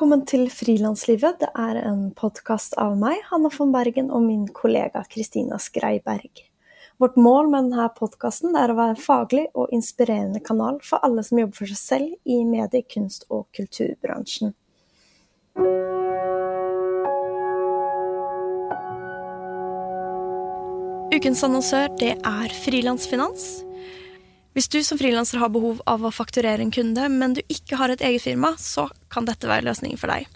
Velkommen til Frilanslivet. Det er en podkast av meg, Hanna von Bergen, og min kollega Kristina Skreiberg. Vårt mål med denne podkasten er å være en faglig og inspirerende kanal for alle som jobber for seg selv i medie-, kunst- og kulturbransjen. Ukens annonsør det er Frilansfinans. Hvis du som frilanser har behov av å fakturere en kunde, men du ikke har et eget firma, så kan dette være løsningen for deg.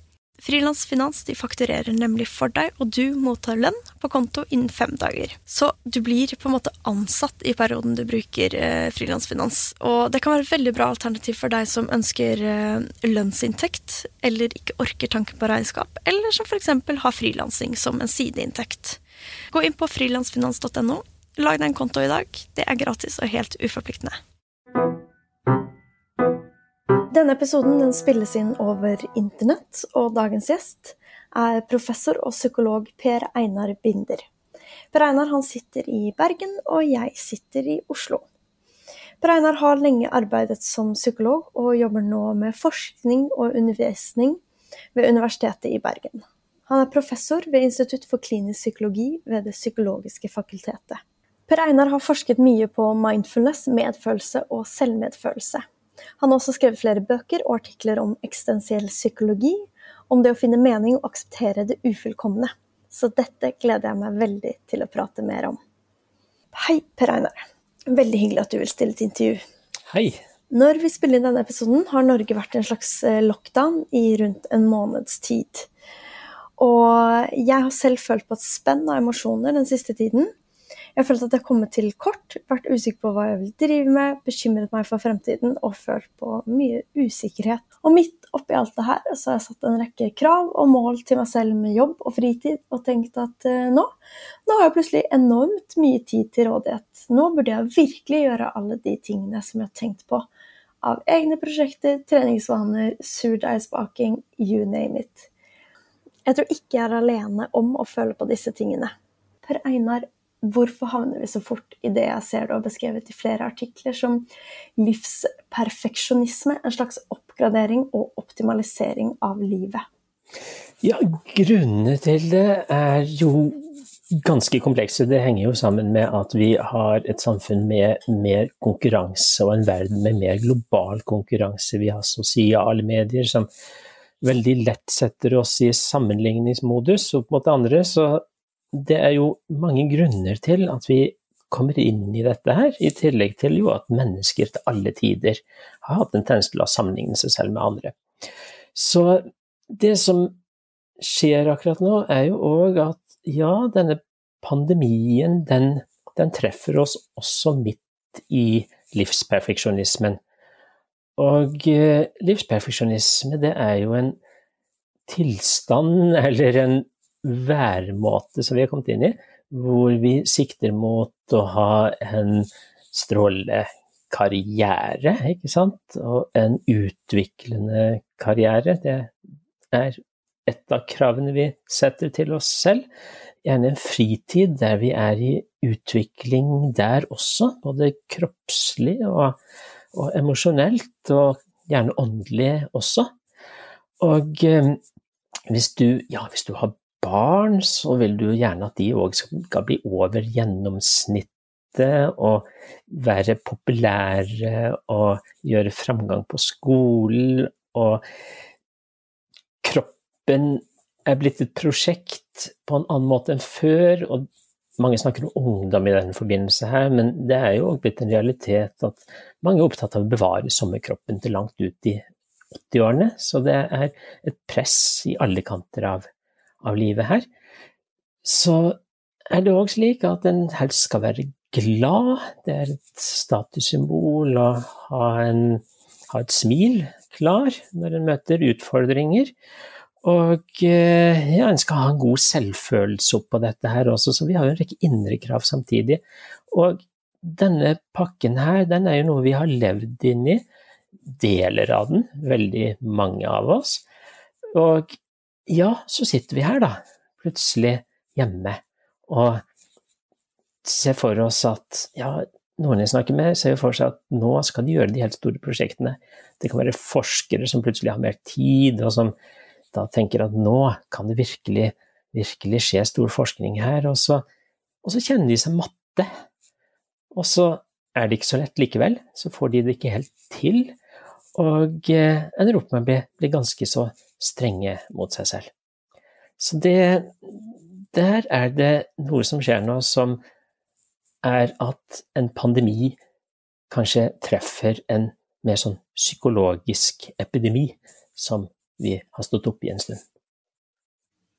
Frilansfinans de fakturerer nemlig for deg, og du mottar lønn på konto innen fem dager. Så du blir på en måte ansatt i perioden du bruker eh, frilansfinans. Og det kan være et veldig bra alternativ for deg som ønsker eh, lønnsinntekt, eller ikke orker tanken på regnskap, eller som f.eks. har frilansing som en sideinntekt. Gå inn på frilansfinans.no Lag deg en konto i dag. Det er gratis og helt uforpliktende. Denne episoden den spilles inn over internett, og dagens gjest er professor og psykolog Per Einar Binder. Per Einar han sitter i Bergen, og jeg sitter i Oslo. Per Einar har lenge arbeidet som psykolog, og jobber nå med forskning og undervisning ved Universitetet i Bergen. Han er professor ved Institutt for klinisk psykologi ved Det psykologiske fakultetet. Per Einar har forsket mye på mindfulness, medfølelse og selvmedfølelse. Han har også skrevet flere bøker og artikler om eksistensiell psykologi, om det å finne mening og akseptere det ufullkomne. Så dette gleder jeg meg veldig til å prate mer om. Hei, Per Einar. Veldig hyggelig at du vil stille til intervju. Hei. Når vi spiller inn denne episoden, har Norge vært i en slags eh, lockdown i rundt en måneds tid. Og jeg har selv følt på et spenn av emosjoner den siste tiden. Jeg har følt at jeg kommet til kort, vært usikker på hva jeg vil drive med, bekymret meg for fremtiden og følt på mye usikkerhet. Og midt oppi alt det her så har jeg satt en rekke krav og mål til meg selv med jobb og fritid, og tenkt at uh, nå, nå har jeg plutselig enormt mye tid til rådighet. Nå burde jeg virkelig gjøre alle de tingene som jeg har tenkt på. Av egne prosjekter, treningsvaner, surdeigsbaking, you name it. Jeg tror ikke jeg er alene om å føle på disse tingene. Per Einar hvorfor havner vi så fort i det jeg ser du har beskrevet i flere artikler som livsperfeksjonisme, en slags oppgradering og optimalisering av livet? Ja, grunnene til det er jo ganske komplekse. Det henger jo sammen med at vi har et samfunn med mer konkurranse og en verden med mer global konkurranse. Vi har sosiale medier som veldig lett setter oss i sammenligningsmodus opp mot andre. Så det er jo mange grunner til at vi kommer inn i dette her, i tillegg til jo at mennesker til alle tider har hatt en tendens til å sammenligne seg selv med andre. Så det som skjer akkurat nå, er jo òg at ja, denne pandemien, den, den treffer oss også midt i livsperfeksjonismen. Og eh, livsperfeksjonisme, det er jo en tilstand eller en væremåte som vi har kommet inn i, hvor vi sikter mot å ha en strålende karriere, ikke sant, og en utviklende karriere. Det er et av kravene vi setter til oss selv. Gjerne en fritid der vi er i utvikling der også, både kroppslig og, og emosjonelt, og gjerne åndelig også. Og eh, hvis du, ja, hvis du har barn, så vil du gjerne at de òg skal bli over gjennomsnittet og være populære og gjøre framgang på skolen. Og kroppen er blitt et prosjekt på en annen måte enn før. og mange snakker om ungdom i denne forbindelse her, men det er jo blitt en realitet at mange er opptatt av å bevare sommerkroppen til langt ut i 80-årene. Så det er et press i alle kanter av av livet her, så er det òg slik at en helst skal være glad. Det er et statussymbol å ha, en, ha et smil klar når en møter utfordringer. Og eh, ja, en skal ha en god selvfølelse oppå dette her også, så vi har jo en rekke indre krav samtidig. Og denne pakken her, den er jo noe vi har levd inn i. Deler av den, veldig mange av oss. Og ja, så sitter vi her, da, plutselig hjemme og ser for oss at ja, noen jeg snakker med, ser for seg at nå skal de gjøre de helt store prosjektene. Det kan være forskere som plutselig har mer tid, og som da tenker at nå kan det virkelig, virkelig skje stor forskning her, og så, og så kjenner de seg matte. Og så er det ikke så lett likevel, så får de det ikke helt til, og eh, ender opp med å bli ganske så strenge mot seg selv. Så det, der er det noe som skjer nå som er at en pandemi kanskje treffer en mer sånn psykologisk epidemi som vi har stått oppe i en stund.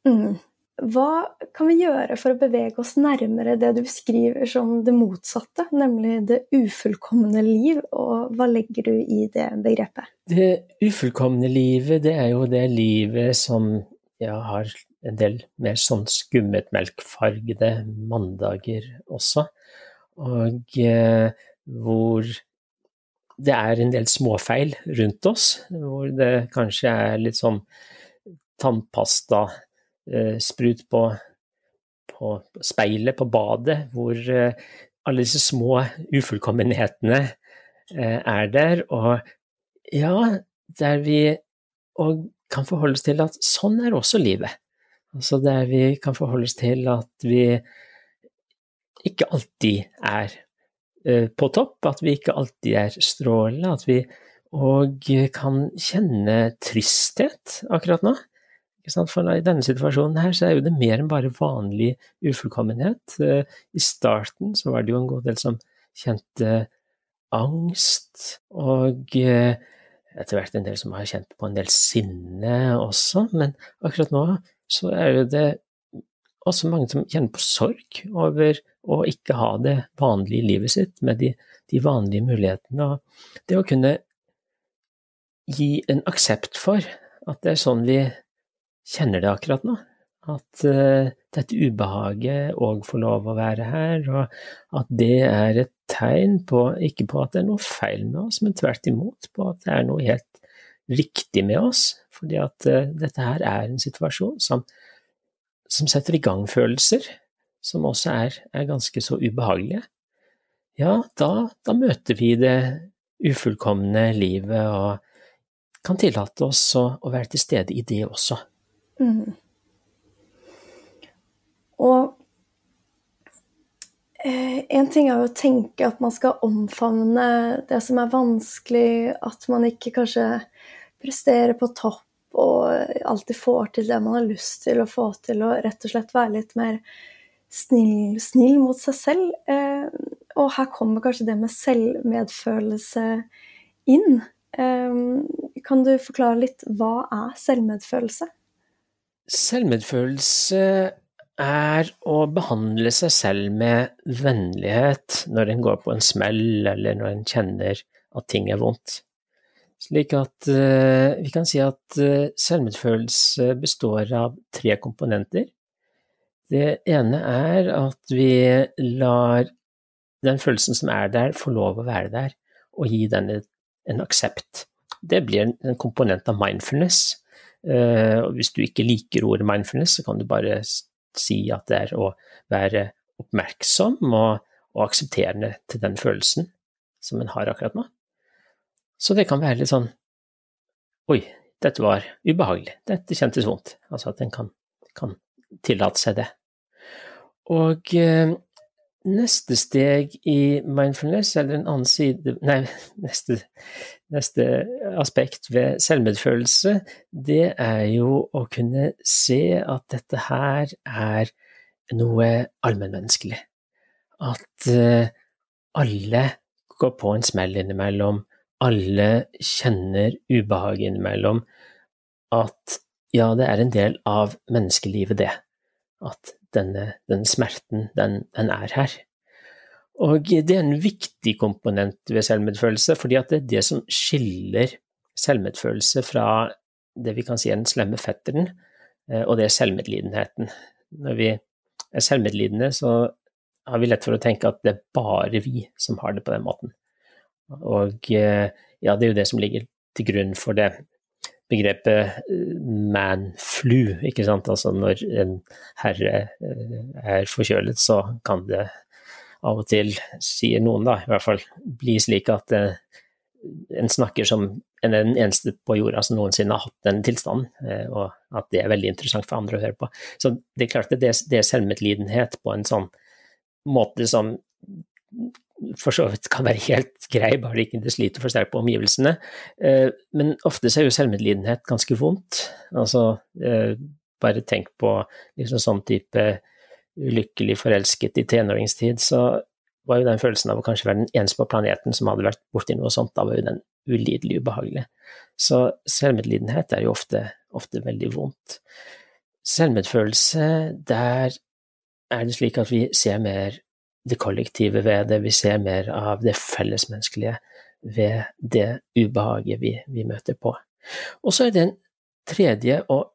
Mm. Hva kan vi gjøre for å bevege oss nærmere det du beskriver som det motsatte, nemlig det ufullkomne liv, og hva legger du i det begrepet? Det ufullkomne livet, det er jo det livet som ja, har en del mer sånn skummetmelkfargede mandager også, og eh, hvor det er en del småfeil rundt oss, hvor det kanskje er litt sånn tannpasta sprut på, på, speilet på badet, hvor eh, alle disse små ufullkommenhetene eh, er der. Og ja, der vi og kan forholde oss til at sånn er også livet. Altså der vi kan forholde oss til at vi ikke alltid er på topp, at vi ikke alltid er strålende, at vi og kan kjenne tristhet akkurat nå. For i denne situasjonen her så er jo det mer enn bare vanlig ufullkommenhet. Eh, I starten så var det jo en god del som kjente angst, og eh, etter hvert en del som har kjent på en del sinne også, men akkurat nå så er det også mange som kjenner på sorg over å ikke ha det vanlige livet sitt med de, de vanlige mulighetene. Og det å kunne gi en aksept for at det er sånn vi kjenner det akkurat nå. At uh, dette ubehaget òg får lov å være her, og at det er et tegn på, ikke på at det er noe feil med oss, men tvert imot på at det er noe helt riktig med oss. Fordi at uh, dette her er en situasjon som, som setter i gang følelser, som også er, er ganske så ubehagelige. Ja, da, da møter vi det ufullkomne livet og kan tillate oss å, å være til stede i det også. Mm. Og eh, en ting er jo å tenke at man skal omfavne det som er vanskelig, at man ikke kanskje presterer på topp og alltid får til det man har lyst til å få til, og rett og slett være litt mer snill, snill mot seg selv. Eh, og her kommer kanskje det med selvmedfølelse inn. Eh, kan du forklare litt hva er selvmedfølelse? Selvmedfølelse er å behandle seg selv med vennlighet når en går på en smell, eller når en kjenner at ting er vondt. Slik at uh, vi kan si at uh, selvmedfølelse består av tre komponenter. Det ene er at vi lar den følelsen som er der, få lov å være der, og gi den en aksept. Det blir en komponent av mindfulness. Eh, og hvis du ikke liker ordet mindfulness, så kan du bare si at det er å være oppmerksom og, og aksepterende til den følelsen som en har akkurat nå. Så det kan være litt sånn Oi, dette var ubehagelig. Dette kjentes vondt. Altså at en kan, kan tillate seg det. Og eh, neste steg i mindfulness, eller en annen side Nei, neste, neste aspekt ved selvmedfølelse, det er jo å kunne se at dette her er noe allmennmenneskelig. At uh, alle går på en smell innimellom, alle kjenner ubehag innimellom. At ja, det er en del av menneskelivet, det. At denne, denne smerten, den, den, er her. Og det er en viktig komponent ved selvmedfølelse, fordi det er det som skiller selvmedfølelse fra det vi kan si er den slemme fetteren, eh, og det er selvmedlidenheten. Når vi er selvmedlidende, så har vi lett for å tenke at det er bare vi som har det på den måten. Og eh, ja, det er jo det som ligger til grunn for det begrepet eh, man-flu, ikke sant. Altså når en herre eh, er forkjølet, så kan det av og til, sier noen da, i hvert fall bli slik at eh, en snakker som en er den eneste på jorda som noensinne har hatt den tilstanden, og at det er veldig interessant for andre å høre på. Så det er klart det, det er selvmedlidenhet på en sånn måte som for så vidt kan være helt grei, bare ikke det sliter for sterkt på omgivelsene. Eh, men ofte er jo selvmedlidenhet ganske vondt. Altså, eh, bare tenk på liksom sånn type ulykkelig forelsket i tenåringstid, så var jo den følelsen av å kanskje være den eneste på planeten som hadde vært borti noe sånt, da var jo den ulidelig ubehagelig. Så selvmedlidenhet er jo ofte, ofte veldig vondt. Selvmedfølelse, der er det slik at vi ser mer det kollektive ved det, vi ser mer av det fellesmenneskelige ved det ubehaget vi, vi møter på. Og så er det en tredje og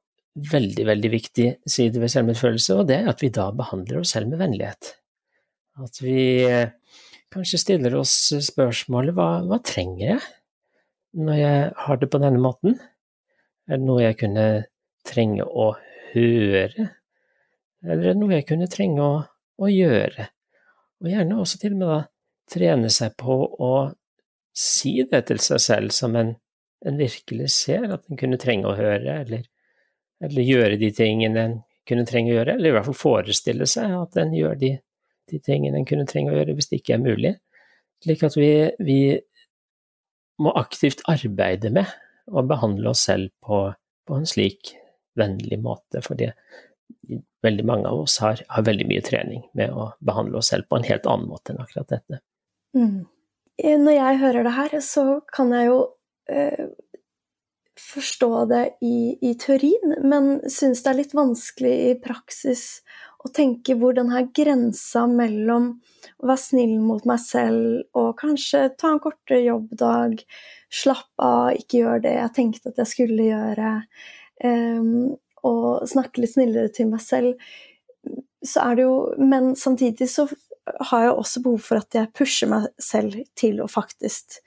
veldig, veldig viktig side ved selvmedfølelse, og det er at vi da behandler oss selv med vennlighet. At vi eh, kanskje stiller oss spørsmålet hva, hva trenger jeg når jeg har det på denne måten? Er det noe jeg kunne trenge å høre, eller er det noe jeg kunne trenge å, å gjøre? Og gjerne også til og med da trene seg på å si det til seg selv som en, en virkelig ser at en kunne trenge å høre, eller, eller gjøre de tingene en kunne trenge å gjøre, eller i hvert fall forestille seg at en gjør de de tingene en kunne trenge å gjøre hvis det ikke er mulig. Slik at vi, vi må aktivt arbeide med å behandle oss selv på, på en slik vennlig måte, fordi veldig mange av oss har, har, veldig mye trening med å behandle oss selv på en helt annen måte enn akkurat dette. Mm. Når jeg hører det her, så kan jeg jo eh, forstå det i, i teorien, men syns det er litt vanskelig i praksis å tenke hvor den her grensa mellom å være snill mot meg selv og kanskje ta en kortere jobbdag, slappe av, ikke gjøre det jeg tenkte at jeg skulle gjøre, um, og snakke litt snillere til meg selv, så er det jo Men samtidig så har jeg også behov for at jeg pusher meg selv til å faktisk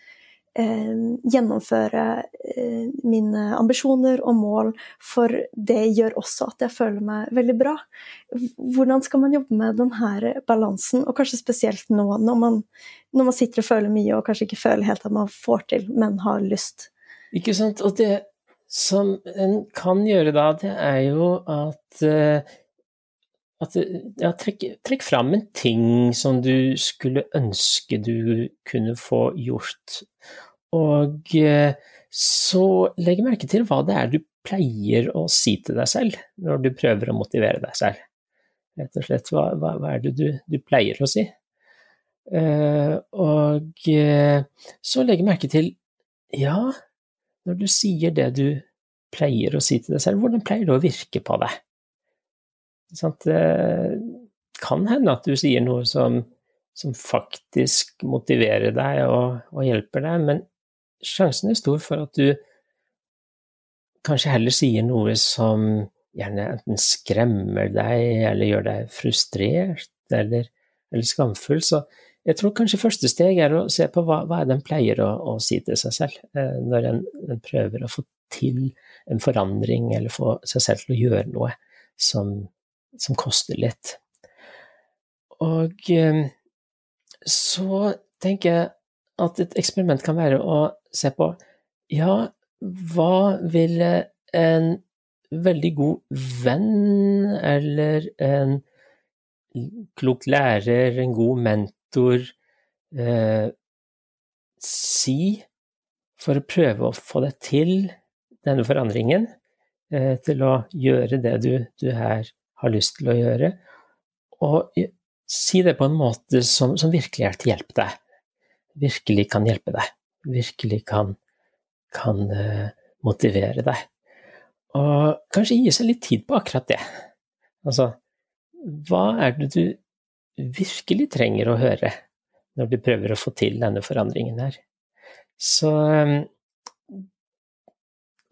Eh, gjennomføre eh, mine ambisjoner og mål, for det gjør også at jeg føler meg veldig bra. Hvordan skal man jobbe med denne balansen, og kanskje spesielt nå når man, når man sitter og føler mye og kanskje ikke føler helt at man får til, men har lyst? Ikke sant. Og det som en kan gjøre da, det er jo at eh, at ja, trekk, trekk fram en ting som du skulle ønske du kunne få gjort. Og eh, så legg merke til hva det er du pleier å si til deg selv når du prøver å motivere deg selv. Rett og slett, hva, hva, hva er det du, du, pleier å si? Uh, og så legg merke til, ja, når du sier det du pleier å si til deg selv, hvordan pleier det å virke på deg? Det kan hende at du sier noe som, som faktisk motiverer deg og, og, hjelper deg, men sjansen er stor for at du kanskje heller sier noe som gjerne enten skremmer deg, eller gjør deg frustrert, eller, eller skamfull. Så jeg tror kanskje første steg er å se på hva, hva en pleier å, å, si til seg selv, eh, når en, en, prøver å få til en forandring, eller få seg selv til å gjøre noe som, som koster litt. Og eh, så tenker jeg at et eksperiment kan være å se på ja, hva ville en veldig god venn eller en klok lærer, en god mentor, eh, si for å prøve å få deg til denne forandringen, eh, til å gjøre det du, du her har lyst til å gjøre, og si det på en måte som, som virkelig er til hjelp deg. Virkelig kan hjelpe deg. Virkelig kan, kan eh, motivere deg. Og kanskje gi seg litt tid på akkurat det. Altså, hva er det du virkelig trenger å høre når du prøver å få til denne forandringen her? Så um,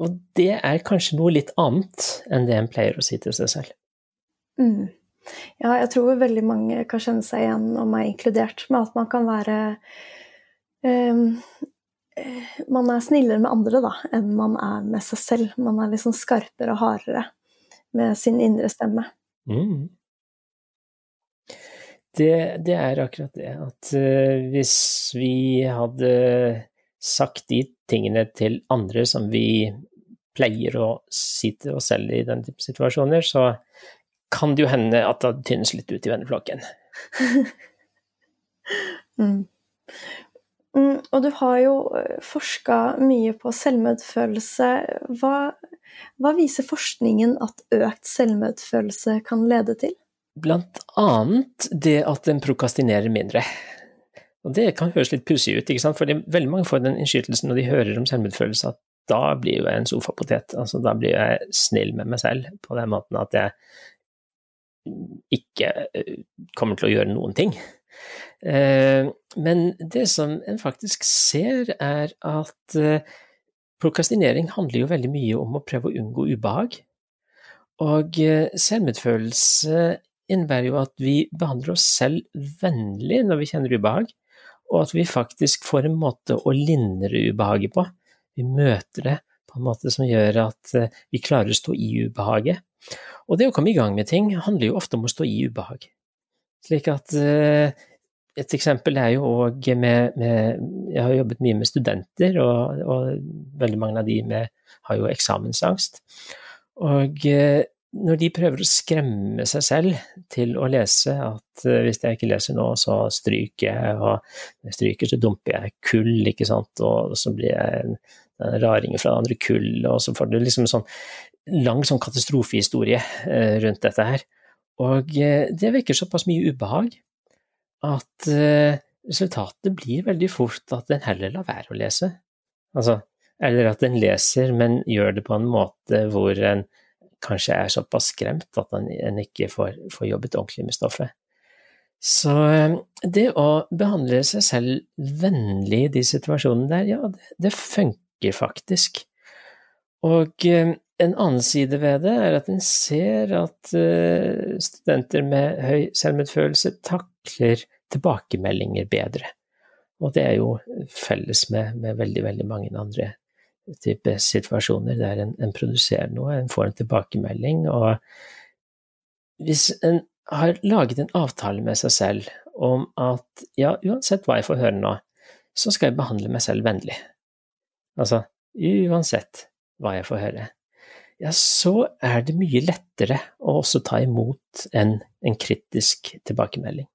Og det er kanskje noe litt annet enn det en pleier å si til seg selv. Mm. Ja, jeg tror veldig mange kan kjenne seg igjen, og meg inkludert, med at man kan være um, Man er snillere med andre da, enn man er med seg selv. Man er liksom skarpere og hardere med sin indre stemme. Mm. Det, det, er akkurat det. At uh, hvis vi hadde sagt de tingene til andre som vi pleier å si til oss selv i den type situasjoner, så kan det jo hende at det tynnes litt ut i venneflokken. mm. Mm, og du har jo eh, forska mye på selvmedfølelse. Hva, hva, viser forskningen at økt selvmedfølelse kan lede til? Blant annet det at en prokastinerer mindre. Og det kan høres litt pussig ut, ikke sant? for veldig mange får den innskytelsen når de hører om selvmedfølelse, at da blir jo jeg en sofapotet. Altså, da blir jeg snill med meg selv på den måten at jeg ikke eh, kommer til å gjøre noen ting. Eh, men det som en faktisk ser, er at eh, prokastinering handler jo veldig mye om å prøve å unngå ubehag. Og selvmedfølelse innebærer jo at vi behandler oss selv vennlig når vi kjenner ubehag, og at vi faktisk får en måte å lindre ubehaget på. Vi møter det på en måte som gjør at vi klarer å stå i ubehaget. Og det å komme i gang med ting handler jo ofte om å stå i ubehag. Slik at eh, et eksempel er jo òg med, med, Jeg har jobbet mye med studenter, og, og veldig mange av de med, har jo eksamensangst. Og eh, når de prøver å skremme seg selv til å lese at eh, hvis jeg ikke leser nå, så stryker jeg, og når jeg stryker, så dumper jeg kull, ikke sant, og så blir jeg en, en raring fra andre kullet, og så får du liksom sånn lang sånn katastrofehistorie eh, rundt dette her. Og eh, det vekker såpass mye ubehag at resultatet blir veldig fort at en heller lar være å lese. Altså, eller at en leser, men gjør det på en måte hvor en kanskje er såpass skremt at en ikke får, får jobbet ordentlig med stoffet. Så det å behandle seg selv vennlig i de situasjonene der, ja, det, det funker faktisk. Og en annen side ved det er at en ser at uh, studenter med høy selvmedfølelse takler tilbakemeldinger bedre. Og det er jo felles med, med veldig, veldig mange andre typer situasjoner der en, en, produserer noe, en får en tilbakemelding, og hvis en har laget en avtale med seg selv om at ja, uansett hva jeg får høre nå, så skal jeg behandle meg selv vennlig. Altså uansett hva jeg får høre ja, så er det mye lettere å også ta imot en, en kritisk tilbakemelding.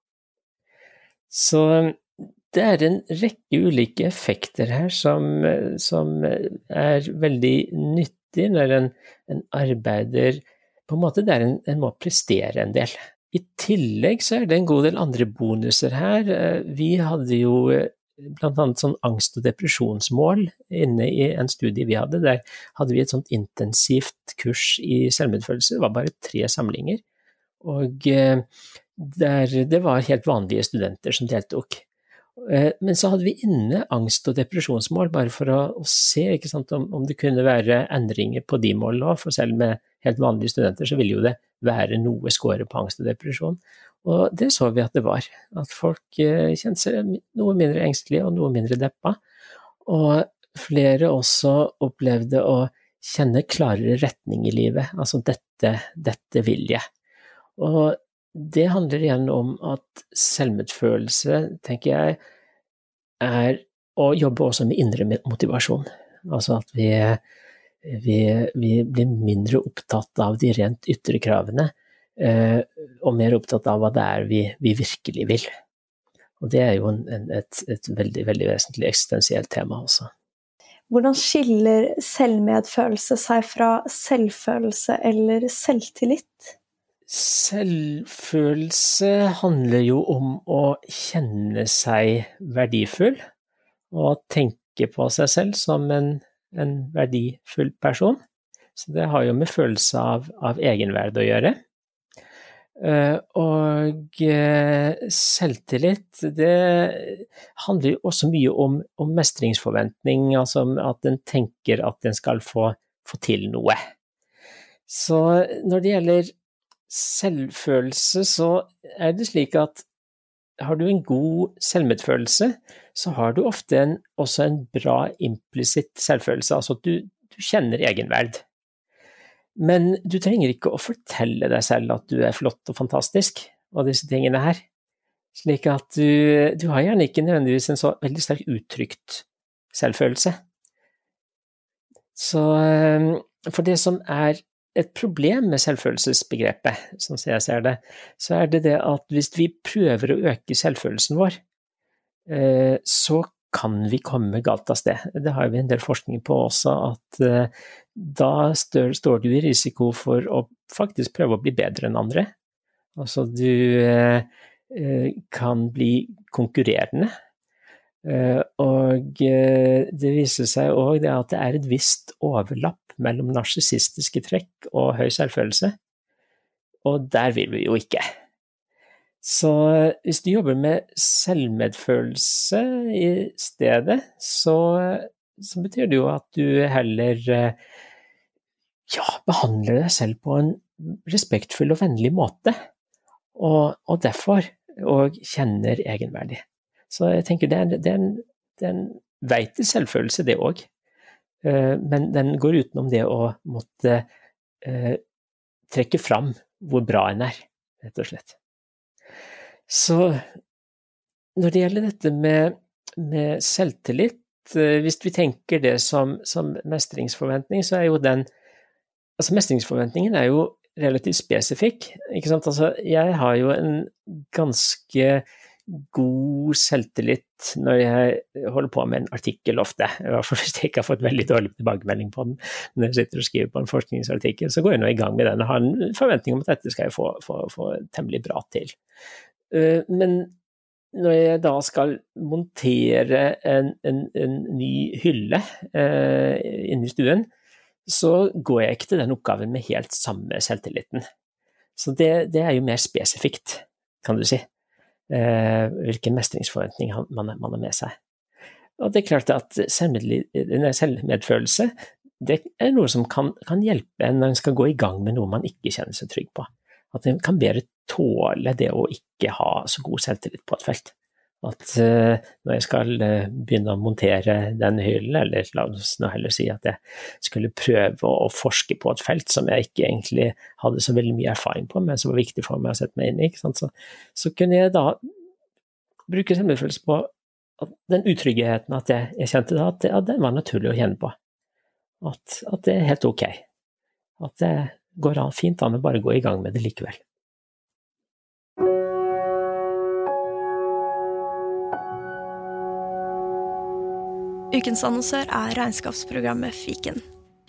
Så det er en rekke ulike effekter her som, som er veldig nyttig når en, en, arbeider På en måte der en, en må prestere en del. I tillegg så er det en god del andre bonuser her. Vi hadde jo blant annet sånn angst- og depresjonsmål inne i en studie vi hadde. Der hadde vi et sånt intensivt kurs i selvmedfølelse, det var bare tre samlinger. Og eh, der, det var helt vanlige studenter som deltok. Eh, men så hadde vi inne angst- og depresjonsmål, bare for å, å se sant, om, om, det kunne være endringer på de målene òg. For selv med helt vanlige studenter så ville jo det være noe score på angst og depresjon. Og det så vi at det var. At folk eh, kjente seg noe mindre engstelige og noe mindre deppa. Og flere også opplevde å kjenne klarere retning i livet. Altså dette, dette vil jeg. Og det handler igjen om at selvmedfølelse, tenker jeg, er å jobbe også med indre motivasjon. Altså at vi, vi, vi blir mindre opptatt av de rent ytre kravene Eh, og mer opptatt av hva det er vi, vi virkelig vil. Og det er jo en, et, et, veldig, veldig vesentlig eksistensielt tema også. Hvordan skiller selvmedfølelse seg fra selvfølelse eller selvtillit? Selvfølelse handler jo om å kjenne seg verdifull, og tenke på seg selv som en, en verdifull person. Så det har jo med følelse av, av egenverd å gjøre. Uh, og uh, selvtillit, det handler jo også mye om, om, mestringsforventning, altså at en tenker at en skal få, få, til noe. Så når det gjelder selvfølelse, så er det slik at har du en god selvmedfølelse, så har du ofte en, også en bra implisitt selvfølelse, altså at du, du kjenner egenverd. Men du trenger ikke å fortelle deg selv at du er flott og fantastisk og disse tingene her. Slik at du, du har gjerne ikke nødvendigvis en så veldig sterk uttrykt selvfølelse. Så for det som er et problem med selvfølelsesbegrepet, sånn som jeg ser det, så er det det at hvis vi prøver å øke selvfølelsen vår, så kan vi komme galt av sted. Det har vi en del forskning på også, at da står du i risiko for å faktisk prøve å bli bedre enn andre. Altså du kan bli konkurrerende Eh, og eh, det viser seg òg at det er et visst overlapp mellom narsissistiske trekk og høy selvfølelse. Og der vil vi jo ikke. Så eh, hvis du jobber med selvmedfølelse i stedet, så, så betyr det jo at du heller ja, behandler deg selv på en respektfull og vennlig måte. Og, og derfor og kjenner egenverdi. Så jeg tenker det er, en, en vei til selvfølelse, det òg. Eh, men den går utenom det å måtte eh, trekke fram hvor bra en er, rett og slett. Så når det gjelder dette med, med selvtillit, eh, hvis vi tenker det som, som, mestringsforventning, så er jo den Altså, mestringsforventningen er jo relativt spesifikk. Ikke sant? Altså, jeg har jo en ganske god selvtillit når jeg holder på med en artikkel ofte. I hvert fall hvis jeg ikke har fått veldig dårlig tilbakemelding på den når jeg sitter og skriver på en forskningsartikkel, så går jeg nå i gang med den og har en forventning om at dette skal jeg få, få, få temmelig bra til. Eh, men når jeg da skal montere en, en, en ny hylle eh, inne stuen, så går jeg ikke til den oppgaven med helt samme selvtilliten. Så det, det er jo mer spesifikt, kan du si hvilken mestringsforventning man, man har med seg. Og det er klart at selvmedfølelse det er noe som kan, kan hjelpe en når en skal gå i gang med noe man ikke kjenner seg trygg på. At en kan bedre tåle det å ikke ha så god selvtillit på et felt. At uh, når jeg skal uh, begynne å montere den hyllen, eller la oss nå heller si at jeg skulle prøve å, forske på et felt som jeg ikke egentlig hadde så veldig mye erfaring på, men som var viktig for meg å sette meg inn i, så, så, kunne jeg da bruke selvfølelse på den utryggheten at jeg, jeg kjente da, at, at den var naturlig å kjenne på. At, at, det er helt ok. At det går an, fint an å bare gå i gang med det likevel. Ukens annonsør er regnskapsprogrammet Fiken.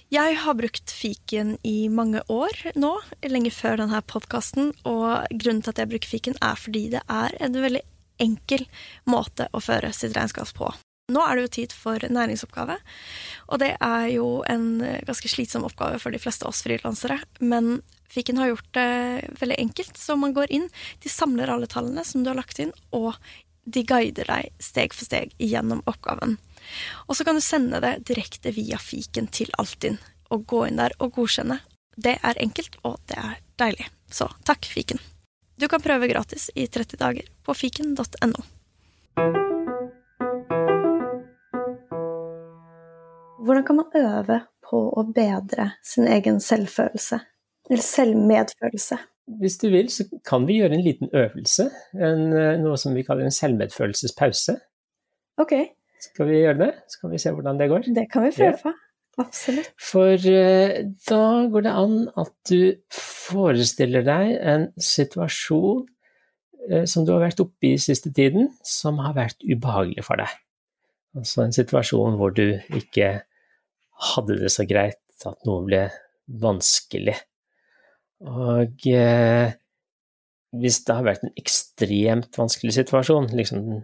Jeg har brukt fiken i mange år nå, lenge før denne podkasten, og grunnen til at jeg bruker fiken, er fordi det er en veldig enkel måte å føre sitt regnskap på. Nå er det jo tid for næringsoppgave, og det er jo en ganske slitsom oppgave for de fleste av oss frilansere, men Fiken har gjort det veldig enkelt, så man går inn, de samler alle tallene som du har lagt inn, og de guider deg steg for steg gjennom oppgaven. Og så kan du sende det direkte via fiken til Altinn, og gå inn der og godkjenne. Det er enkelt, og det er deilig. Så takk, fiken. Du kan prøve gratis i 30 dager på fiken.no. Hvordan kan man øve på å bedre sin egen selvfølelse? Eller selvmedfølelse? Hvis du vil, så kan vi gjøre en liten øvelse. En, eh, noe som vi kaller en selvmedfølelsespause. Ok. Skal vi gjøre det? Skal vi se hvordan det går? Det kan vi prøve på. Ja. Absolutt. For uh, da går det an at du forestiller deg en situasjon uh, som du har vært oppe i siste tiden, som har vært ubehagelig for deg. Altså en situasjon hvor du ikke hadde det så greit, at noe ble vanskelig. Og uh, hvis det har vært en ekstremt vanskelig situasjon, liksom den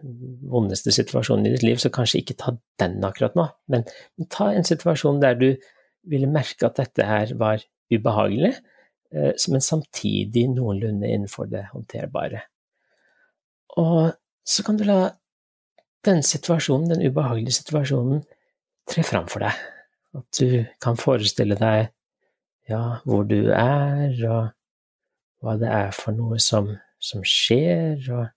vondeste situasjonen i ditt liv, så kanskje ikke ta den akkurat nå, men ta en situasjon der du ville merke at dette her var ubehagelig, eh, men samtidig noenlunde innenfor det håndterbare. Og så kan du la den situasjonen, den ubehagelige situasjonen, tre fram for deg. At du kan forestille deg ja, hvor du er, og hva det er for noe som, som skjer, og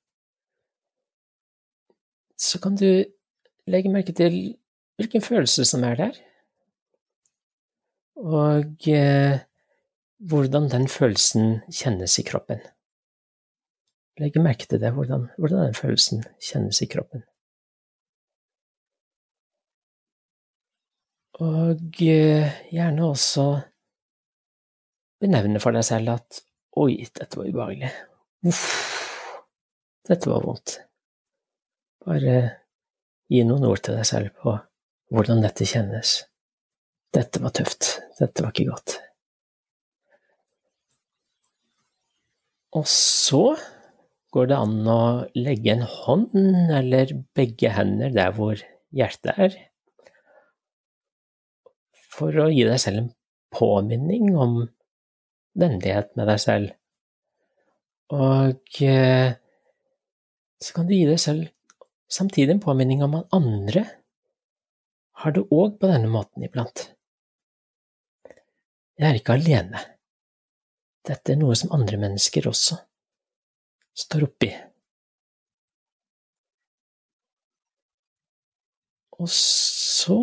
så kan du legge merke til hvilken følelse som er der, og eh, hvordan den følelsen kjennes i kroppen. Legge merke til det, hvordan, hvordan den følelsen kjennes i kroppen. Og eh, gjerne også benevne for deg selv at oi, dette var ubehagelig. Uff, dette var vondt. Bare gi noen ord til deg selv på hvordan dette kjennes. Dette var tøft. Dette var ikke godt. Og så går det an å legge en hånd eller begge hender der hvor hjertet er, for å gi deg selv en påminning om vennlighet med deg selv. Og eh, så kan du gi deg selv samtidig en påminning om at andre har det òg på denne måten iblant. Jeg er ikke alene. Dette er noe som andre mennesker også står oppi. Og så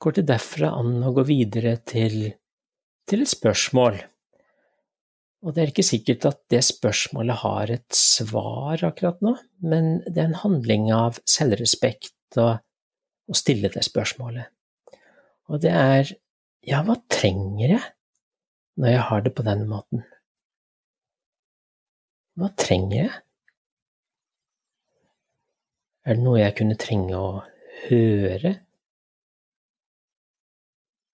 går det derfra an å gå videre til, til et spørsmål. Og det er ikke sikkert at det spørsmålet har et svar akkurat nå, men det er en handling av selvrespekt å, å stille det spørsmålet. Og det er ja, hva trenger jeg når jeg har det på den måten? Hva trenger jeg? Er det noe jeg kunne trenge å høre?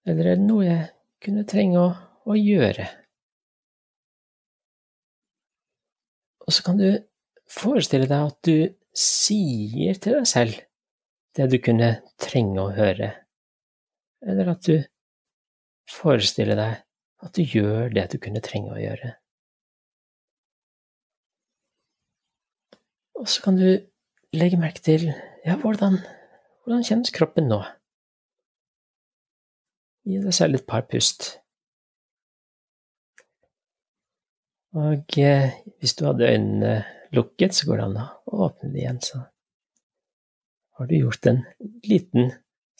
Eller er det noe jeg kunne trenge å, å gjøre? Og så kan du forestille deg at du sier til deg selv det du kunne trenge å høre, eller at du forestiller deg at du gjør det du kunne trenge å gjøre. Og så kan du legge merke til ja, hvordan, hvordan kjennes kroppen nå? Gi deg selv et par pust. Og eh, hvis du hadde øynene lukket, så går det an å åpne dem igjen, så har du gjort en liten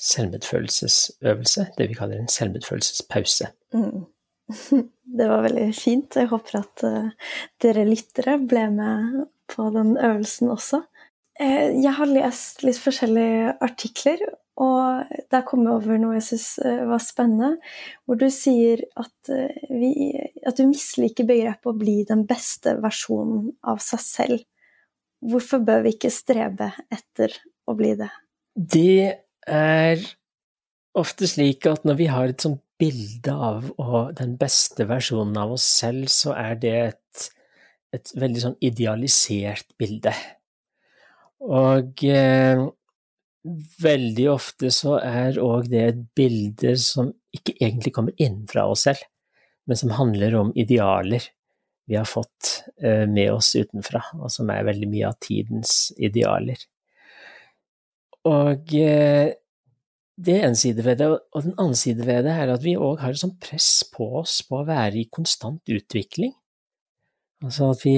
selvmedfølelsesøvelse, det vi kaller en selvmedfølelsespause. Mm. Det var veldig fint. Jeg håper at uh, dere lyttere ble med på den øvelsen også. Uh, jeg har lest litt forskjellige artikler og der kom jeg over noe jeg syns eh, var spennende, hvor du sier at, eh, vi, at du misliker begrepet å bli den beste versjonen av seg selv. Hvorfor bør vi ikke strebe etter å bli det? Det er ofte slik at når vi har et sånt bilde av den beste versjonen av oss selv, så er det et, et veldig sånn idealisert bilde. Og eh, veldig ofte så er òg det et bilde som ikke egentlig kommer innenfra oss selv, men som handler om idealer vi har fått eh, med oss utenfra, og som er veldig mye av tidens idealer. Og eh, det er en side ved det, og den andre side ved det er at vi òg har et sånt press på oss på å være i konstant utvikling. Altså at vi,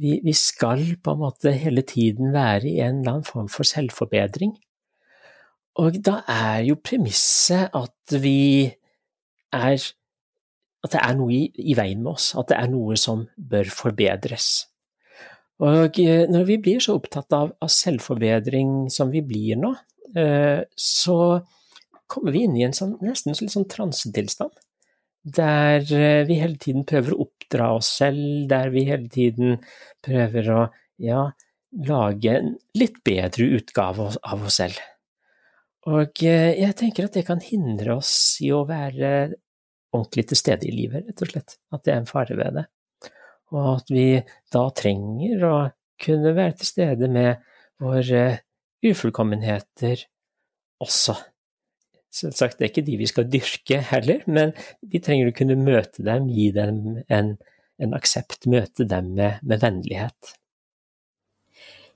vi, vi skal på en måte hele tiden være i en eller annen form for selvforbedring. Og da er jo premisset at vi er At det er noe i, i, veien med oss, at det er noe som bør forbedres. Og eh, når vi blir så opptatt av, av selvforbedring som vi blir nå, eh, så kommer vi inn i en sånn, nesten litt sånn transetilstand. Der eh, vi hele tiden prøver å oppdra oss selv, der vi hele tiden prøver å ja, lage en litt bedre utgave av oss selv. Og eh, jeg tenker at det kan hindre oss i å være ordentlig til stede i livet, rett og slett. At det er en fare ved det. Og at vi da trenger å kunne være til stede med våre ufullkommenheter også. Selvsagt, det er ikke de vi skal dyrke heller, men vi trenger å kunne møte dem, gi dem en, en aksept, møte dem med, med vennlighet.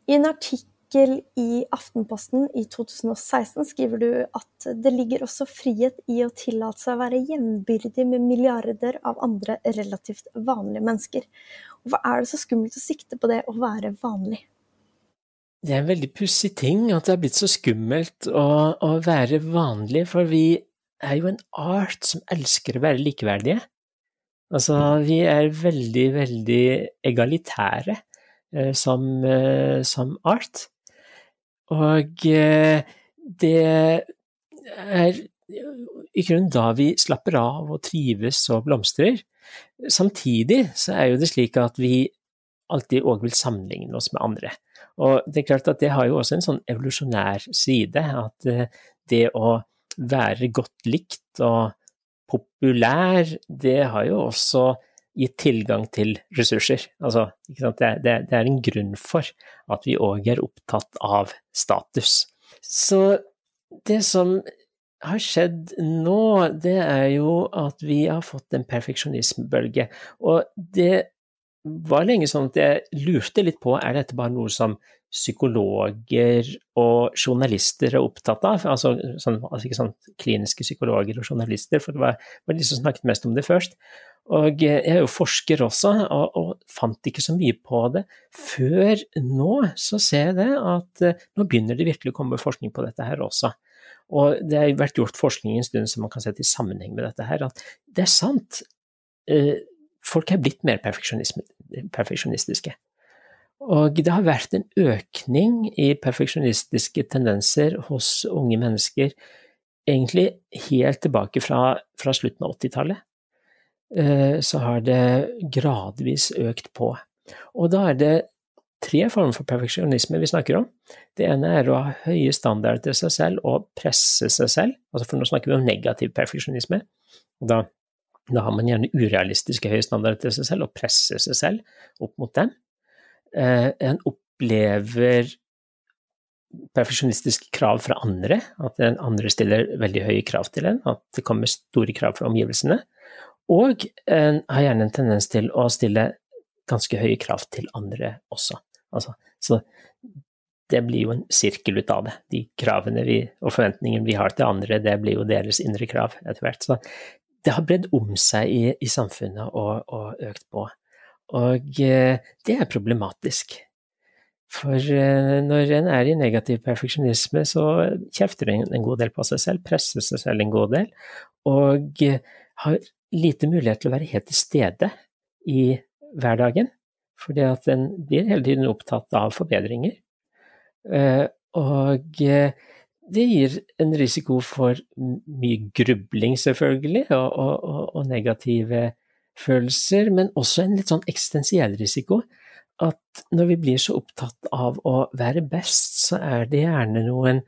I en artikkel i Aftenposten i 2016 skriver du at det ligger også frihet i å tillate seg å være jevnbyrdig med milliarder av andre relativt vanlige mennesker. Hvorfor er det så skummelt å sikte på det å være vanlig? Det er en veldig pussig ting at det er blitt så skummelt å, å være vanlig, for vi er jo en art som elsker å være likeverdige. Altså, vi er veldig, veldig egalitære eh, som, eh, som art. Og eh, det er i grunnen da vi slapper av og trives og blomstrer. Samtidig så er jo det slik at vi alltid òg vil sammenligne oss med andre. Og det er klart at det har jo også en sånn evolusjonær side, at eh, det å være godt likt og populær, det har jo også gitt tilgang til ressurser. Altså, det, det, det, er en grunn for at vi òg er opptatt av status. Så det som har skjedd nå, det er jo at vi har fått en perfeksjonismebølge. Og det var lenge sånn at jeg lurte litt på er dette bare noe som psykologer og journalister er opptatt av, altså, sånn, altså ikke sånn kliniske psykologer og journalister, for det var, var de som snakket mest om det først. Og jeg er jo forsker også, og, og, fant ikke så mye på det. Før nå så ser jeg det at uh, nå begynner det virkelig å komme forskning på dette her også. Og det har vært gjort forskning en stund som man kan sette i sammenheng med dette her, at det er sant. Uh, folk er blitt mer perfeksjonistiske. Og det har vært en økning i perfeksjonistiske tendenser hos unge mennesker egentlig helt tilbake fra, fra slutten av 80-tallet. Eh, så har det gradvis økt på. Og da er det tre former for perfeksjonisme vi snakker om. Det ene er å ha høye standarder til seg selv og presse seg selv, altså for nå snakker vi om negativ perfeksjonisme. Og Da, da, har man gjerne urealistiske høye standarder til seg selv og presser seg selv opp mot dem. Eh, en opplever perfeksjonistiske krav fra andre, at den andre stiller veldig høye krav til en, at det kommer store krav fra omgivelsene. Og en har gjerne en tendens til å stille ganske høye krav til andre også. Altså, så det blir jo en sirkel ut av det. De kravene vi, og forventningene vi har til andre, det blir jo deres indre krav etter hvert. Så det har bredd om seg i, i samfunnet og, og, økt på. Og eh, det er problematisk. For eh, når en er i negativ perfeksjonisme, så kjefter en en god del på seg selv, presser seg selv en god del, og eh, har lite mulighet til å være helt til stede i hverdagen. Fordi at en blir hele tiden opptatt av forbedringer. Og det gir en risiko for mye grubling, selvfølgelig, og, og, og, negative følelser, men også en litt sånn eksistensiell risiko. At når vi blir så opptatt av å være best, så er det gjerne noen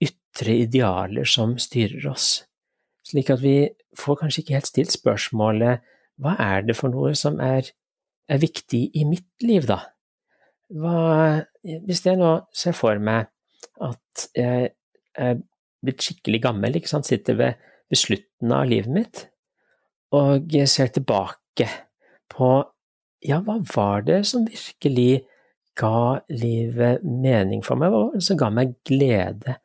ytre idealer som styrer oss. Slik at vi får kanskje ikke helt stilt spørsmålet hva er det for noe som er, er viktig i mitt liv, da? Hva, hvis jeg nå ser for meg at jeg blitt skikkelig gammel, ikke sant, sitter ved, ved slutten av livet mitt, og ser tilbake på ja, hva var det som virkelig ga livet mening for meg, hva var det som ga meg glede,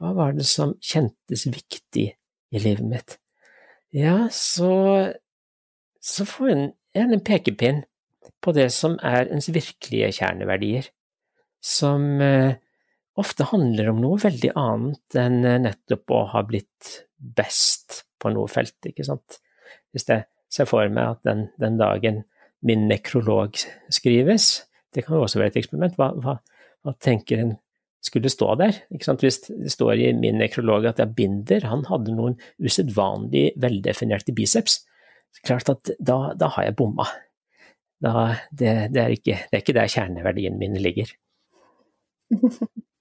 hva var det som kjentes viktig i livet mitt? Ja, så, så får en gjerne en pekepinn på det som er ens virkelige kjerneverdier, som eh, ofte handler om noe veldig annet enn eh, nettopp å ha blitt best på noe felt, ikke sant. Hvis jeg ser for meg at den, den dagen min nekrolog skrives, det kan jo også være et eksperiment, hva, hva, hva tenker en skulle stå der. Hvis det står i min nekrolog at jeg binder, han hadde noen usedvanlig veldefinerte biceps, klart at da, da har jeg bomma. Da, det, det, er ikke, det, er ikke, der kjerneverdien min ligger.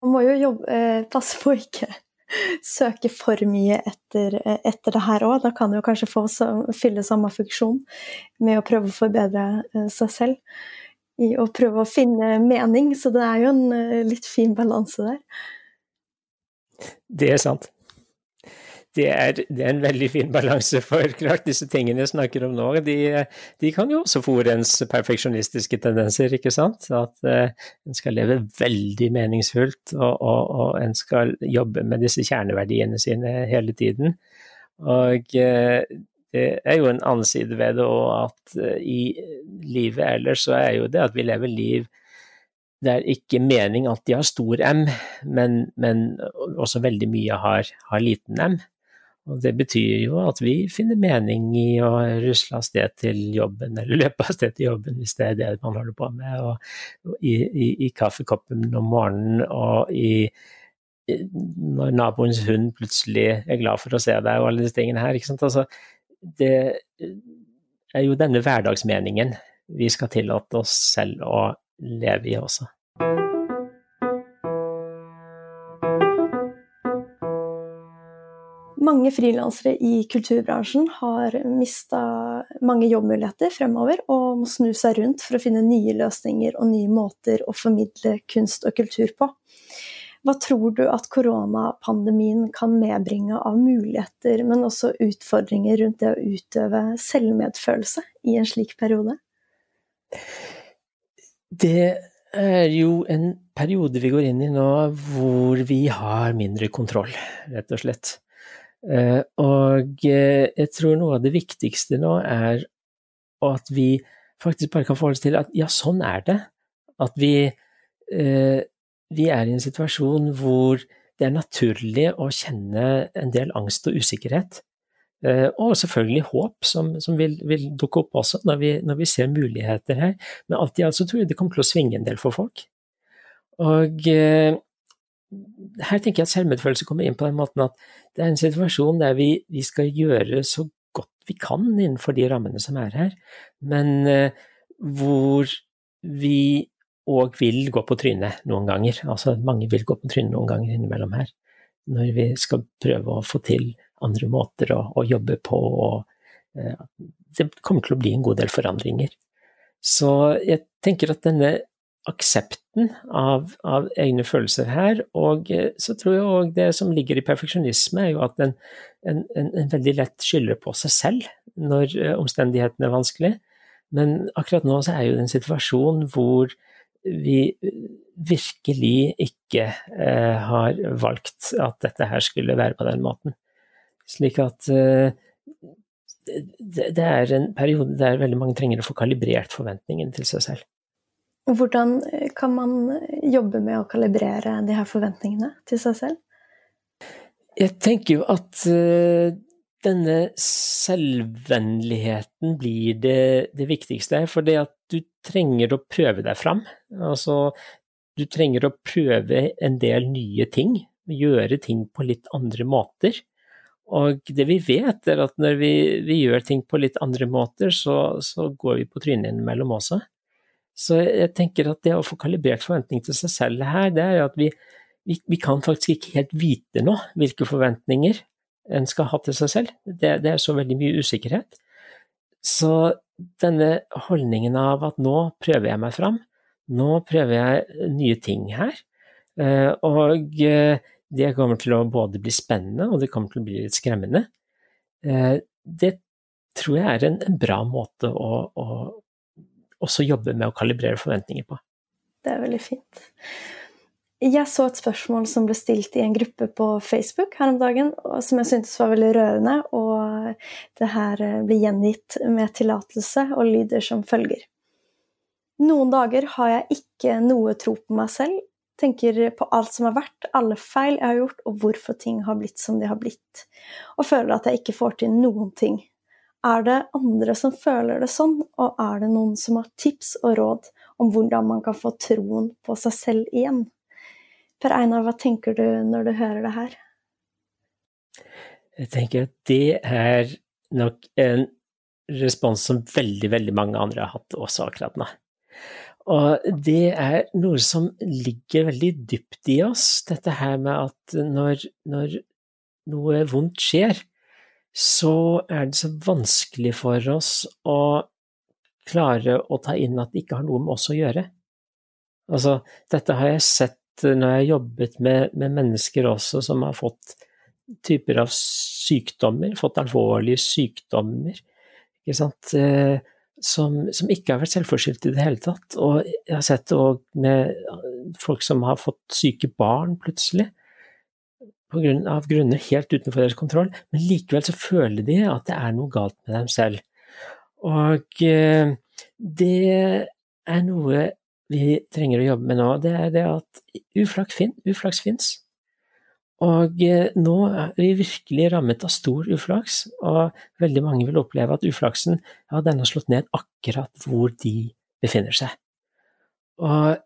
Man må jo jobbe, eh, passe på å ikke søke for mye etter, etter det her òg. Da kan du kanskje få fylle samme funksjon med å prøve å forbedre eh, seg selv i å prøve å finne mening, så det er jo en eh, litt fin balanse der. Det er sant. Det er, det er, en veldig fin balanse, for klart disse tingene jeg snakker om nå, de, de kan jo også fòre ens perfeksjonistiske tendenser, ikke sant. At uh, en skal leve veldig meningsfullt, og, og, og, en skal jobbe med disse kjerneverdiene sine hele tiden. Og uh, det er jo en annen side ved det, og at eh, i livet ellers så er jo det at vi lever liv der ikke mening at de har stor M, men, men også veldig mye har, har, liten M. Og det betyr jo at vi finner mening i å rusle av sted til jobben, eller løpe av sted til jobben hvis det er det man holder på med, og i, i, i kaffekoppen om morgenen og i når naboens hund plutselig er glad for å se deg og alle disse tingene her. Altså, det er jo denne hverdagsmeningen vi skal tillate oss selv å leve i også. Mange frilansere i kulturbransjen har mista mange jobbmuligheter fremover, og må snu seg rundt for å finne nye løsninger og nye måter å formidle kunst og kultur på. Hva tror du at koronapandemien kan medbringe av muligheter, men også utfordringer rundt det å utøve selvmedfølelse i en slik periode? Det er jo en periode vi går inn i nå hvor vi har mindre kontroll, rett og slett. Eh, og eh, jeg tror noe av det viktigste nå er at vi faktisk bare kan forholde oss til at ja, sånn er det. At vi, eh, vi er i en situasjon hvor det er naturlig å kjenne en del angst og usikkerhet. Og selvfølgelig håp, som, som vil, vil, dukke opp også når vi, når vi, ser muligheter her. Men alt i alt så tror jeg det kommer til å svinge en del for folk. Og her tenker jeg at selvmedfølelse kommer inn på den måten at det er en situasjon der vi, vi skal gjøre så godt vi kan innenfor de rammene som er her, men eh, hvor vi òg vil gå på trynet noen ganger. Altså mange vil gå på trynet noen ganger innimellom her, når vi skal prøve å få til andre måter å, å jobbe på. og eh, Det kommer til å bli en god del forandringer. Så jeg tenker at denne aksepten av, av, egne følelser her. Og eh, så tror jeg òg det som ligger i perfeksjonisme, er jo at en, en, en, veldig lett skylder på seg selv når uh, omstendighetene er vanskelig. Men akkurat nå så er jo det en situasjon hvor vi virkelig ikke eh, har valgt at dette her skulle være på den måten. Slik at eh, det, det er en periode der veldig mange trenger å få kalibrert forventningene til seg selv. Hvordan eh, kan man eh, jobbe med å kalibrere de her forventningene til seg selv? Jeg tenker jo at uh, denne selvvennligheten blir det, det viktigste. For det at du trenger å prøve deg fram. Altså, du trenger å prøve en del nye ting. Gjøre ting på litt andre måter. Og det vi vet, er at når vi, vi gjør ting på litt andre måter, så, så går vi på trynet innimellom også. Så jeg tenker at det å få kalibrert forventning til seg selv her, det er jo at vi, vi, vi, kan faktisk ikke helt vite nå hvilke forventninger en skal ha til seg selv. Det, det, er så veldig mye usikkerhet. Så denne holdningen av at nå prøver jeg meg fram, nå prøver jeg nye ting her, eh, og eh, det kommer til å både bli spennende og det kommer til å bli litt skremmende, eh, det tror jeg er en, en bra måte å, å også jobbe med å kalibrere forventninger på. Det er veldig fint. Jeg så et spørsmål som ble stilt i en gruppe på Facebook her om dagen, som jeg syntes var veldig rørende, og det her blir gjengitt med tillatelse og lyder som følger. Noen dager har jeg ikke noe tro på meg selv, tenker på alt som har vært, alle feil jeg har gjort, og hvorfor ting har blitt som de har blitt, og føler at jeg ikke får til noen ting. Er det andre som føler det sånn, og er det noen som har tips og råd om hvordan man kan få troen på seg selv igjen? Per Einar, hva tenker du når du hører det her? Jeg tenker at det er nok en respons som veldig, veldig mange andre har hatt også akkurat nå. Og det er noe som ligger veldig dypt i oss, dette her med at når, når noe vondt skjer, så er det så vanskelig for oss å klare å ta inn at det ikke har noe med oss å gjøre. Altså, dette har jeg sett når jeg har jobbet med, med mennesker også som har fått typer av sykdommer, fått alvorlige sykdommer, ikke sant, eh, som, som, ikke har vært selvforskyldt i det hele tatt. Og jeg har sett det òg med folk som har fått syke barn plutselig grunn av grunner helt utenfor deres kontroll, men likevel så føler de at det er noe galt med dem selv. Og eh, det er noe vi trenger å jobbe med nå, det er det at uflaks, fin, uflaks fins. Og eh, nå er vi virkelig rammet av stor uflaks, og veldig mange vil oppleve at uflaksen ja, den har slått ned akkurat hvor de befinner seg. Og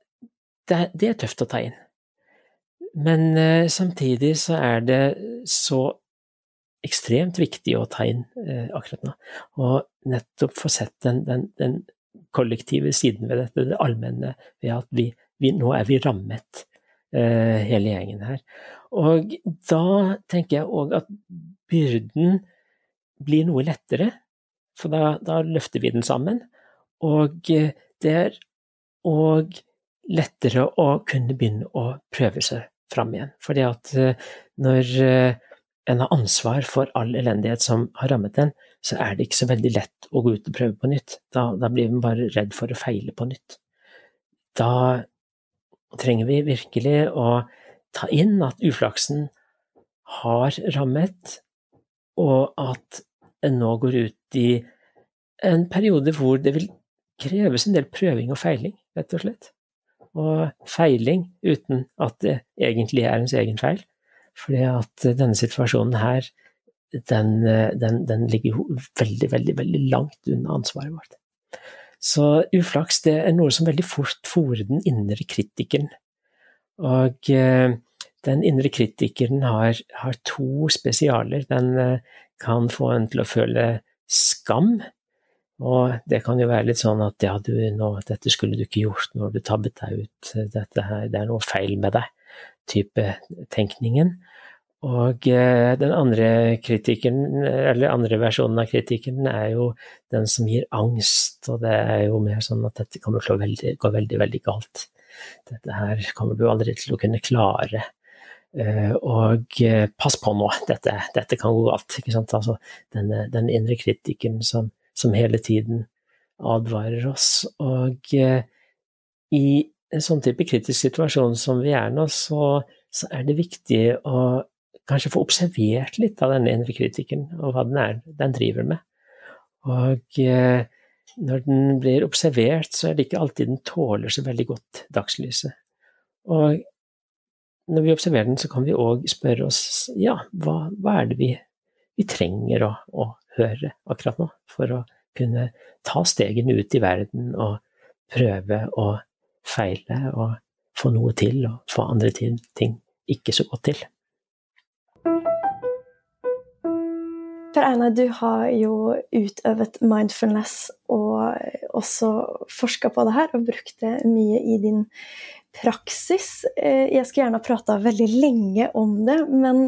det, det er tøft å ta inn. Men eh, samtidig så er det så ekstremt viktig å ta inn eh, akkurat nå. Og nettopp få sett den, den, den, kollektive siden ved dette, det allmenne, ved at vi, vi nå er vi rammet, eh, hele gjengen her. Og da tenker jeg òg at byrden blir noe lettere, for da, da, løfter vi den sammen. Og det er òg lettere å kunne begynne å prøve seg fram igjen. Fordi at eh, når eh, en har ansvar for all elendighet som har rammet en, så er det ikke så veldig lett å gå ut og prøve på nytt. Da, da blir man bare redd for å feile på nytt. Da trenger vi virkelig å ta inn at uflaksen har rammet, og at en nå går ut i en periode hvor det vil kreves en del prøving og feiling, rett og slett. Og feiling uten at det egentlig er ens egen feil. Fordi at denne situasjonen her, den, den, den ligger jo veldig, veldig, veldig langt unna ansvaret vårt. Så uflaks det er noe som veldig fort fòrer den indre kritikeren. Og eh, den indre kritikeren har, har, to spesialer. Den eh, kan få en til å føle skam. Og det kan jo være litt sånn at ja, du, nå, dette skulle du ikke gjort når du tabbet deg ut, dette her, det er noe feil med deg type tenkningen. Og eh, den andre kritikken, eller andre versjonen av kritikken, er jo den som gir angst, og det er jo mer sånn at dette kommer til å veldig, gå veldig, veldig galt. Dette her kommer du aldri til å kunne klare. Eh, og eh, pass på nå, dette, dette kan gå galt. Ikke sant? Altså, den, den indre kritikken som, som, hele tiden advarer oss. Og i en sånn type kritisk situasjon som vi er nå, så, så, er det viktig å kanskje få observert litt av denne indre kritikken, og hva den, er, den driver med. Og eh, når den blir observert, så er det ikke alltid den tåler så veldig godt dagslyset. Og når vi observerer den, så kan vi òg spørre oss ja, hva, hva, er det vi, vi trenger å, å, høre akkurat nå, for å kunne ta stegene ut i verden og prøve å feile og få noe til, og få andre ting ikke så godt til. Per Einar, du har jo utøvet mindfulness og også forska på det her, og brukt det mye i din praksis. Eh, jeg skulle gjerne ha prata veldig lenge om det, men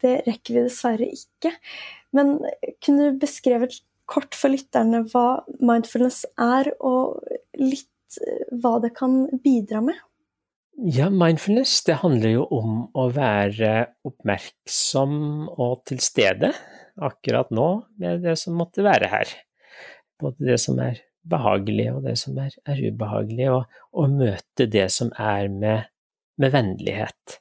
det rekker vi dessverre ikke. Men kunne du beskrevet kort for lytterne hva mindfulness er, og litt hva det kan bidra med? Ja, mindfulness det handler jo om å være oppmerksom og til stede akkurat nå med det som måtte være her. Både det som er behagelig og det som er, er ubehagelig, og, og, møte det som er med, med vennlighet.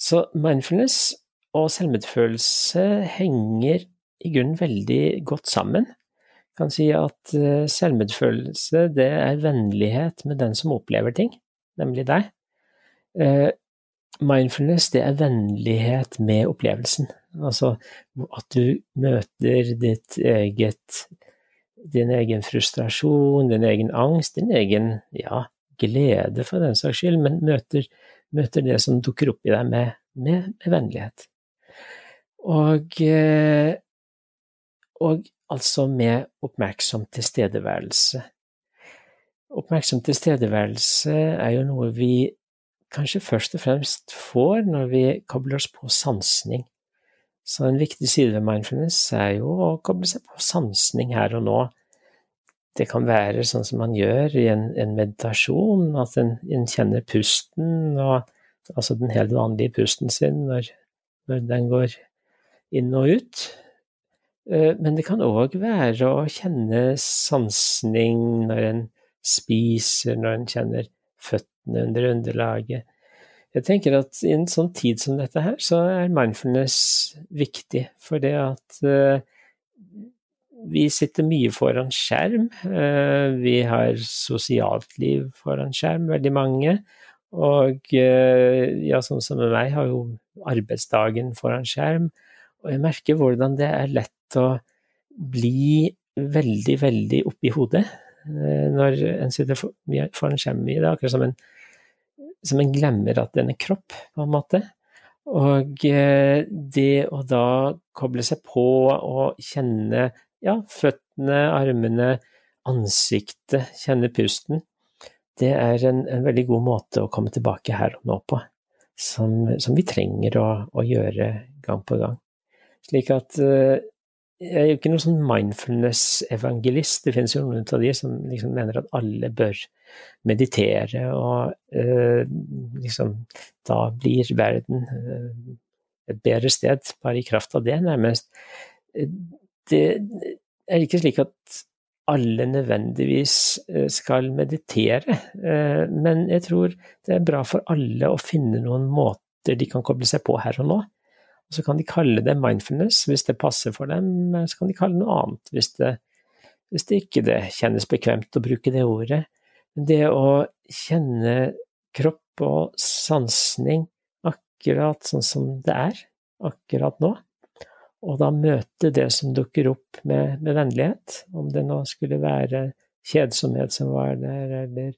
Så mindfulness og selvmedfølelse henger i grunnen veldig godt sammen kan si at eh, selvmedfølelse, det er vennlighet med den som opplever ting, nemlig deg. Eh, mindfulness, det er vennlighet med opplevelsen. Altså at du møter ditt eget din egen frustrasjon, din egen angst, din egen ja, glede for den saks skyld, men møter, møter det som dukker opp i deg med, med, med vennlighet. Og, eh, og altså med oppmerksom tilstedeværelse. Oppmerksom tilstedeværelse er jo noe vi kanskje først og fremst får når vi kobler oss på sansning. Så en viktig side ved mindfulness er jo å koble seg på sansning her og nå. Det kan være sånn som man gjør i en, en meditasjon, at en, en, kjenner pusten, og, altså den helt vanlige pusten sin når, når den går inn og ut. Eh, men det kan òg være å kjenne sansning når en spiser, når en kjenner føttene under underlaget. Jeg tenker at i en sånn tid som dette her, så er mindfulness viktig. For det at uh, vi sitter mye foran skjerm. Uh, vi har sosialt liv foran skjerm, veldig mange. Og ja, sånn som med meg, har jo arbeidsdagen foran skjerm. Og jeg merker hvordan det er lett å bli veldig, veldig oppi hodet eh, når en sitter foran skjermen. Det akkurat som en som en glemmer at den er kropp, på en måte. Og eh, det å da koble seg på og kjenne ja, føttene, armene, ansiktet, kjenne pusten, det er en, en, veldig god måte å komme tilbake her og nå på, som, som vi trenger å, å, gjøre gang på gang. Slik at uh, jeg er jo ikke noen sånn mindfulness-evangelist. Det finnes jo noen av de som liksom mener at alle bør meditere, og uh, liksom da blir verden uh, et bedre sted bare i kraft av det, nærmest. Det er ikke slik at alle nødvendigvis eh, skal meditere, eh, men jeg tror det er bra for alle å finne noen måter de kan koble seg på her og nå. Og så kan de kalle det mindfulness hvis det passer for dem, så kan de kalle det noe annet hvis det, hvis det ikke det kjennes bekvemt å bruke det ordet. Men det å kjenne kropp og sansning akkurat sånn som det er akkurat nå, og da møte det som dukker opp med, med, vennlighet, om det nå skulle være kjedsomhet som var der, eller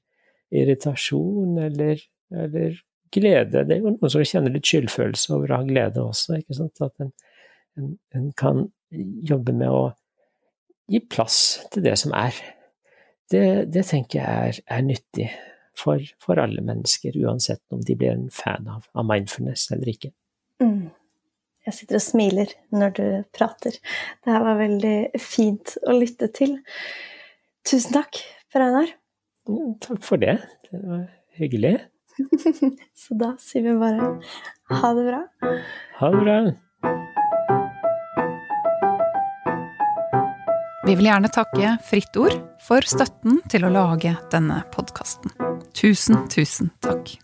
irritasjon, eller, eller glede. Det er jo noen som kjenner litt skyldfølelse over å ha glede også, ikke sant. At en, en, en kan jobbe med å gi plass til det som er. Det, det tenker jeg er, er nyttig for, for, alle mennesker, uansett om de blir en fan av, av mindfulness eller ikke. Mm. Jeg sitter og smiler når du prater. Det her var veldig fint å lytte til. Tusen takk, Per Einar. Takk for det. Det var hyggelig. Så da sier vi bare ha det bra. Ha det bra. Vi vil gjerne takke Fritt Ord for støtten til å lage denne podkasten. Tusen, tusen takk.